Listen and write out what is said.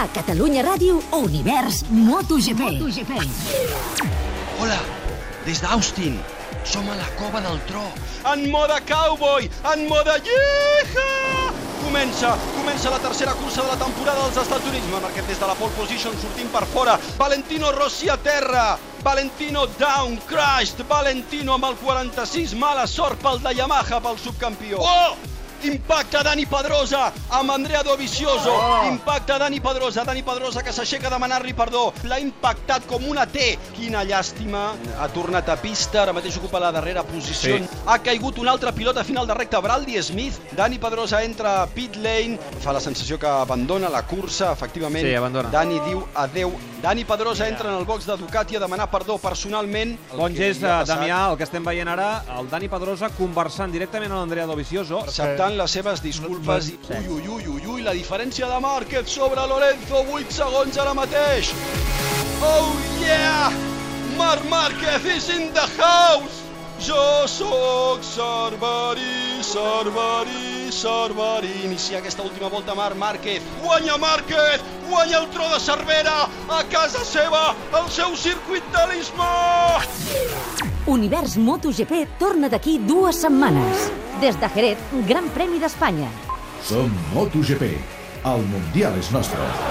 A Catalunya Ràdio, Univers MotoGP. MotoGP. Hola, des d'Austin. Som a la cova del tro. En moda cowboy, en moda lleja! Comença, comença la tercera cursa de la temporada dels Estats Units. Marquet des de la pole position, sortint per fora. Valentino Rossi a terra. Valentino down, crashed. Valentino amb el 46, mala sort pel de Yamaha, pel subcampió. Oh! Impacta Dani Pedrosa amb Andrea Dovizioso. Oh. Impacta Dani Pedrosa. Dani Pedrosa que s'aixeca a demanar-li perdó. L'ha impactat com una T. Quina llàstima. Ha tornat a pista. Ara mateix ocupa la darrera posició. Sí. Ha caigut un altre pilot a final de recta, Braldi Smith. Dani Pedrosa entra a pit lane. Fa la sensació que abandona la cursa. Efectivament, Sí, abandona. Dani diu adeu. Dani Pedrosa entra en el box de Ducati a demanar perdó personalment. El Bon que gest. Damià, el que estem veient ara, el Dani Pedrosa conversant directament amb l'Andrea Dovizioso. acceptant les seves disculpes i ui, ui, ui, ui, ui, la diferència de Márquez sobre Lorenzo, 8 segons ara mateix. Oh yeah! Marc Márquez is in the house! Jo sóc Cerverí, Cerverí, Cerverí. Inicia aquesta última volta Marc Márquez. Guanya Márquez! Guanya el tro de Cervera! A casa seva, el seu circuit de l'Isma! Univers MotoGP torna d'aquí dues setmanes. Des de Jerez, Gran Premi d'Espanya. Som MotoGP. El Mundial és nostre.